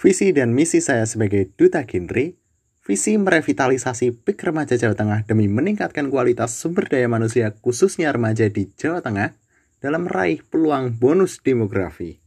Visi dan misi saya sebagai Duta kindri, visi merevitalisasi PIK Remaja Jawa Tengah demi meningkatkan kualitas sumber daya manusia khususnya remaja di Jawa Tengah dalam meraih peluang bonus demografi.